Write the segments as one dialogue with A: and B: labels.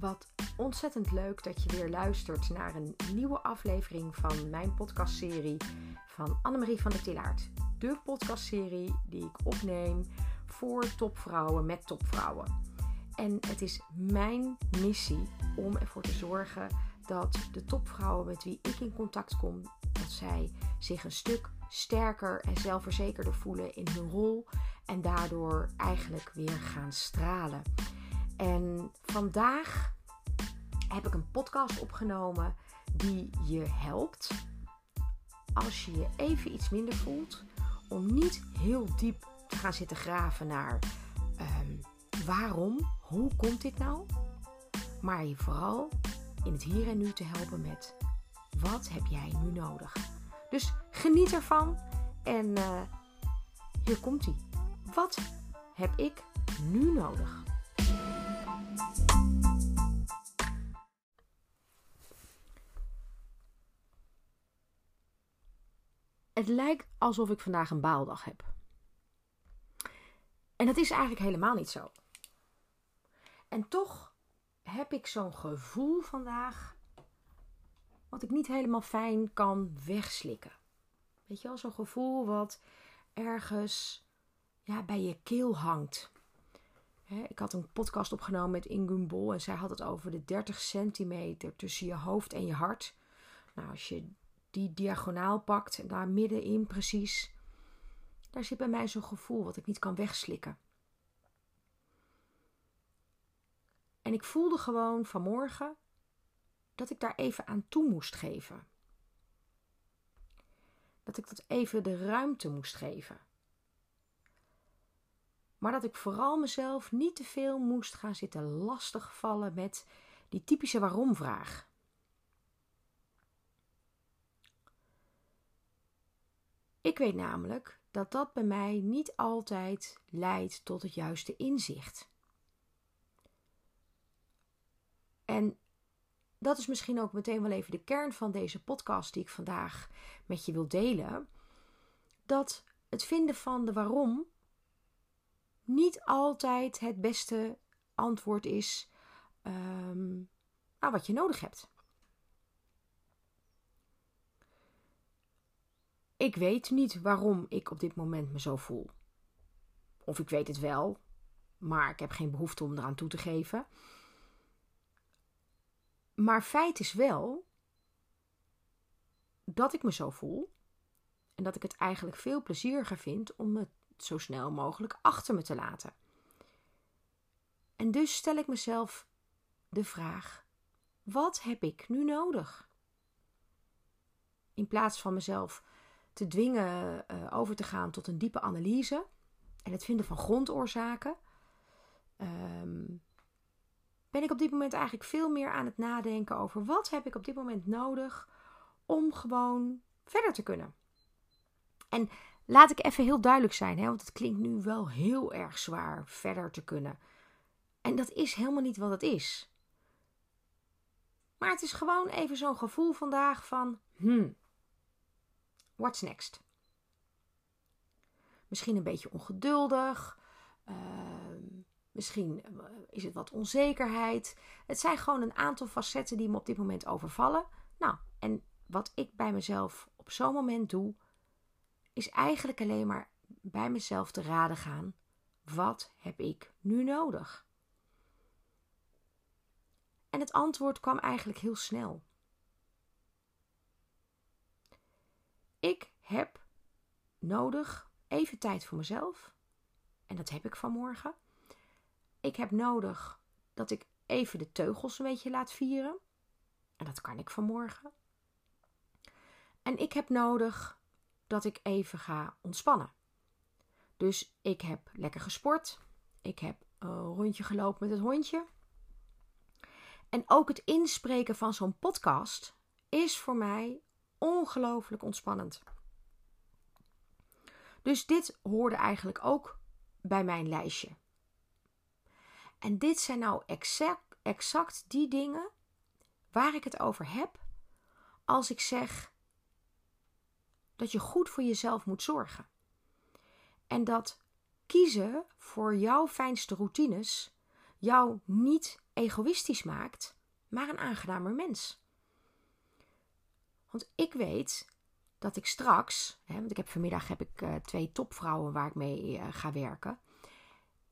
A: Wat ontzettend leuk dat je weer luistert naar een nieuwe aflevering van mijn podcastserie van Annemarie van der Tillaert. De podcastserie die ik opneem voor topvrouwen met topvrouwen. En het is mijn missie om ervoor te zorgen dat de topvrouwen met wie ik in contact kom, dat zij zich een stuk sterker en zelfverzekerder voelen in hun rol en daardoor eigenlijk weer gaan stralen. En vandaag heb ik een podcast opgenomen die je helpt als je je even iets minder voelt om niet heel diep te gaan zitten graven naar um, waarom, hoe komt dit nou, maar je vooral in het hier en nu te helpen met wat heb jij nu nodig. Dus geniet ervan en uh, hier komt ie. Wat heb ik nu nodig? Het lijkt alsof ik vandaag een baaldag heb. En dat is eigenlijk helemaal niet zo. En toch heb ik zo'n gevoel vandaag wat ik niet helemaal fijn kan wegslikken. Weet je wel, zo'n gevoel wat ergens ja, bij je keel hangt. ik had een podcast opgenomen met Ingun Bol en zij had het over de 30 centimeter tussen je hoofd en je hart. Nou, als je die diagonaal pakt daar middenin precies, daar zit bij mij zo'n gevoel wat ik niet kan wegslikken. En ik voelde gewoon vanmorgen dat ik daar even aan toe moest geven. Dat ik dat even de ruimte moest geven. Maar dat ik vooral mezelf niet te veel moest gaan zitten lastigvallen met die typische waarom-vraag. Ik weet namelijk dat dat bij mij niet altijd leidt tot het juiste inzicht. En dat is misschien ook meteen wel even de kern van deze podcast die ik vandaag met je wil delen. Dat het vinden van de waarom niet altijd het beste antwoord is um, nou, wat je nodig hebt. Ik weet niet waarom ik op dit moment me zo voel. Of ik weet het wel, maar ik heb geen behoefte om eraan toe te geven. Maar feit is wel dat ik me zo voel en dat ik het eigenlijk veel plezieriger vind om het zo snel mogelijk achter me te laten. En dus stel ik mezelf de vraag: wat heb ik nu nodig? In plaats van mezelf te dwingen uh, over te gaan tot een diepe analyse en het vinden van grondoorzaken, um, ben ik op dit moment eigenlijk veel meer aan het nadenken over wat heb ik op dit moment nodig om gewoon verder te kunnen. En laat ik even heel duidelijk zijn, hè, want het klinkt nu wel heel erg zwaar verder te kunnen. En dat is helemaal niet wat het is. Maar het is gewoon even zo'n gevoel vandaag van, hmm, what's next? Misschien een beetje ongeduldig. Uh, Misschien eh, is het wat onzekerheid. Het zijn gewoon een aantal facetten die me op dit moment overvallen. Nou, en wat ik bij mezelf op zo'n moment doe, is eigenlijk alleen maar bij mezelf te raden gaan: wat heb ik nu nodig? En het antwoord kwam eigenlijk heel snel. Ik heb nodig even tijd voor mezelf. En dat heb ik vanmorgen. Ik heb nodig dat ik even de teugels een beetje laat vieren. En dat kan ik vanmorgen. En ik heb nodig dat ik even ga ontspannen. Dus ik heb lekker gesport. Ik heb een rondje gelopen met het hondje. En ook het inspreken van zo'n podcast is voor mij ongelooflijk ontspannend. Dus dit hoorde eigenlijk ook bij mijn lijstje. En dit zijn nou exact, die dingen waar ik het over heb als ik zeg dat je goed voor jezelf moet zorgen. En dat kiezen voor jouw fijnste routines jou niet egoïstisch maakt, maar een aangenamer mens. Want ik weet dat ik straks, hè, want ik heb vanmiddag heb ik uh, twee topvrouwen waar ik mee uh, ga werken.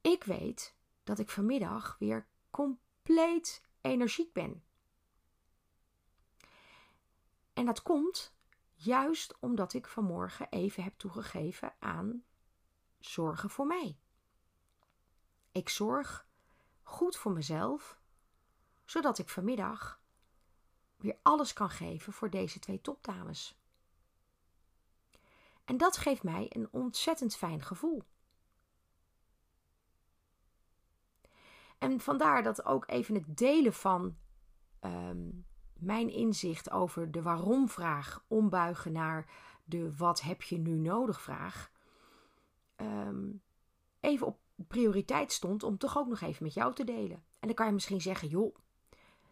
A: Ik weet dat ik vanmiddag weer compleet energiek ben. En dat komt juist omdat ik vanmorgen even heb toegegeven aan zorgen voor mij. Ik zorg goed voor mezelf, zodat ik vanmiddag weer alles kan geven voor deze twee topdames. En dat geeft mij een ontzettend fijn gevoel. En vandaar dat ook even het delen van ehm, mijn inzicht over de waarom-vraag ombuigen naar de wat heb je nu nodig-vraag. Ehm, even op prioriteit stond om toch ook nog even met jou te delen. En dan kan je misschien zeggen: joh,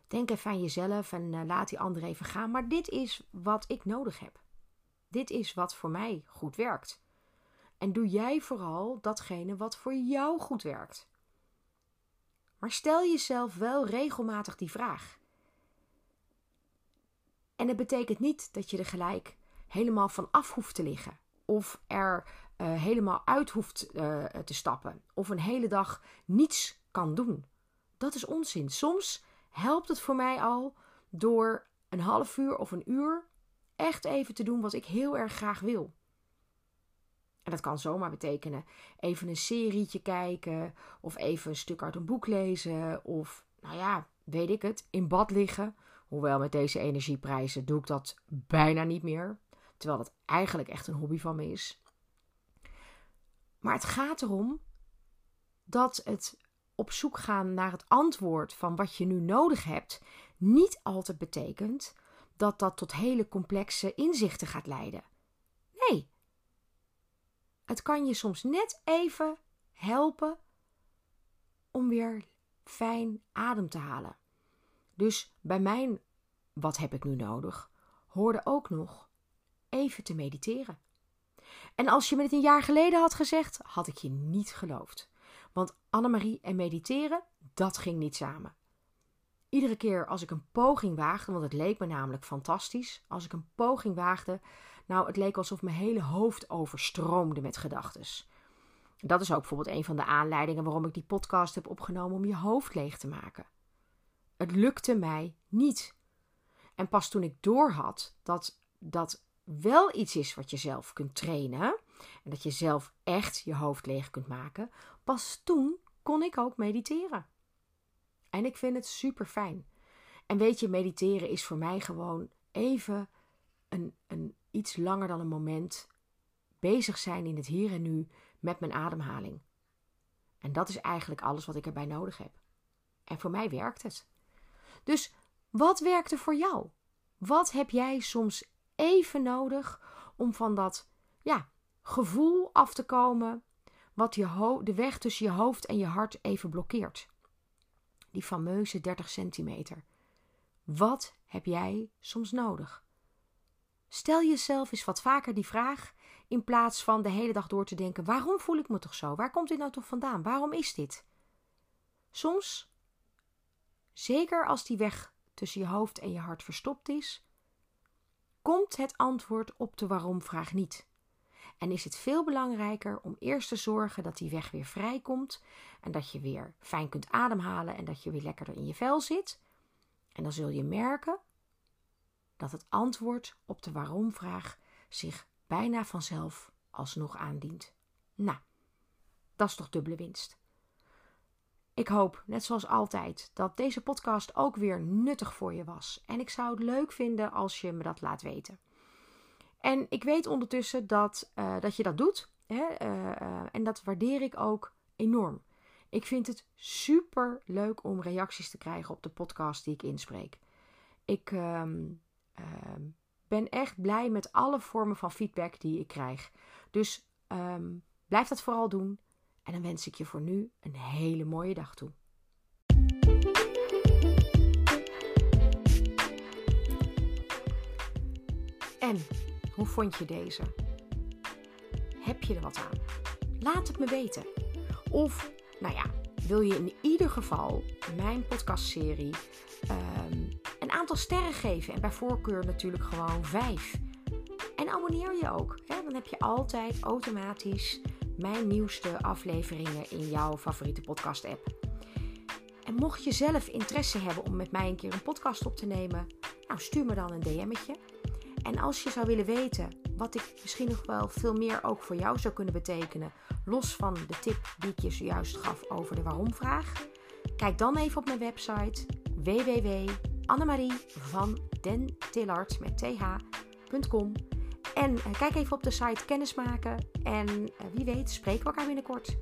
A: denk even aan jezelf en uh, laat die ander even gaan. Maar dit is wat ik nodig heb. Dit is wat voor mij goed werkt. En doe jij vooral datgene wat voor jou goed werkt. Maar stel jezelf wel regelmatig die vraag. En het betekent niet dat je er gelijk helemaal van af hoeft te liggen. Of er uh, helemaal uit hoeft uh, te stappen. Of een hele dag niets kan doen. Dat is onzin. Soms helpt het voor mij al door een half uur of een uur echt even te doen wat ik heel erg graag wil. En dat kan zomaar betekenen even een serietje kijken, of even een stuk uit een boek lezen, of nou ja, weet ik het, in bad liggen. Hoewel met deze energieprijzen doe ik dat bijna niet meer, terwijl dat eigenlijk echt een hobby van me is. Maar het gaat erom dat het op zoek gaan naar het antwoord van wat je nu nodig hebt, niet altijd betekent dat dat tot hele complexe inzichten gaat leiden. Nee. Het kan je soms net even helpen om weer fijn adem te halen. Dus bij mijn wat heb ik nu nodig, hoorde ook nog even te mediteren. En als je me dit een jaar geleden had gezegd, had ik je niet geloofd. Want Annemarie en mediteren, dat ging niet samen. Iedere keer als ik een poging waagde, want het leek me namelijk fantastisch, als ik een poging waagde, nou, het leek alsof mijn hele hoofd overstroomde met gedachten. Dat is ook bijvoorbeeld een van de aanleidingen waarom ik die podcast heb opgenomen om je hoofd leeg te maken. Het lukte mij niet. En pas toen ik doorhad dat dat wel iets is wat je zelf kunt trainen en dat je zelf echt je hoofd leeg kunt maken, pas toen kon ik ook mediteren. En ik vind het super fijn. En weet je, mediteren is voor mij gewoon even een, een iets langer dan een moment bezig zijn in het hier en nu met mijn ademhaling. En dat is eigenlijk alles wat ik erbij nodig heb. En voor mij werkt het. Dus wat werkt er voor jou? Wat heb jij soms even nodig om van dat ja, gevoel af te komen wat je de weg tussen je hoofd en je hart even blokkeert? Die fameuze 30 centimeter. Wat heb jij soms nodig? Stel jezelf eens wat vaker die vraag in plaats van de hele dag door te denken: waarom voel ik me toch zo? Waar komt dit nou toch vandaan? Waarom is dit? Soms, zeker als die weg tussen je hoofd en je hart verstopt is, komt het antwoord op de waarom-vraag niet. En is het veel belangrijker om eerst te zorgen dat die weg weer vrijkomt en dat je weer fijn kunt ademhalen en dat je weer lekkerder in je vel zit. En dan zul je merken dat het antwoord op de waarom-vraag zich bijna vanzelf alsnog aandient. Nou, dat is toch dubbele winst. Ik hoop, net zoals altijd, dat deze podcast ook weer nuttig voor je was. En ik zou het leuk vinden als je me dat laat weten. En ik weet ondertussen dat, uh, dat je dat doet. Hè? Uh, uh, en dat waardeer ik ook enorm. Ik vind het super leuk om reacties te krijgen op de podcast die ik inspreek. Ik um, ben echt blij met alle vormen van feedback die ik krijg. Dus um, blijf dat vooral doen. En dan wens ik je voor nu een hele mooie dag toe. En hoe vond je deze? Heb je er wat aan? Laat het me weten. Of, nou ja, wil je in ieder geval mijn podcastserie um, een aantal sterren geven. En bij voorkeur natuurlijk gewoon vijf. En abonneer je ook. Dan heb je altijd automatisch mijn nieuwste afleveringen in jouw favoriete podcast app. En mocht je zelf interesse hebben om met mij een keer een podcast op te nemen, nou stuur me dan een DM'tje. En als je zou willen weten wat ik misschien nog wel veel meer ook voor jou zou kunnen betekenen, los van de tip die ik je zojuist gaf over de waarom-vraag, kijk dan even op mijn website www.annemarie met th.com en eh, kijk even op de site kennismaken en eh, wie weet spreken we elkaar binnenkort.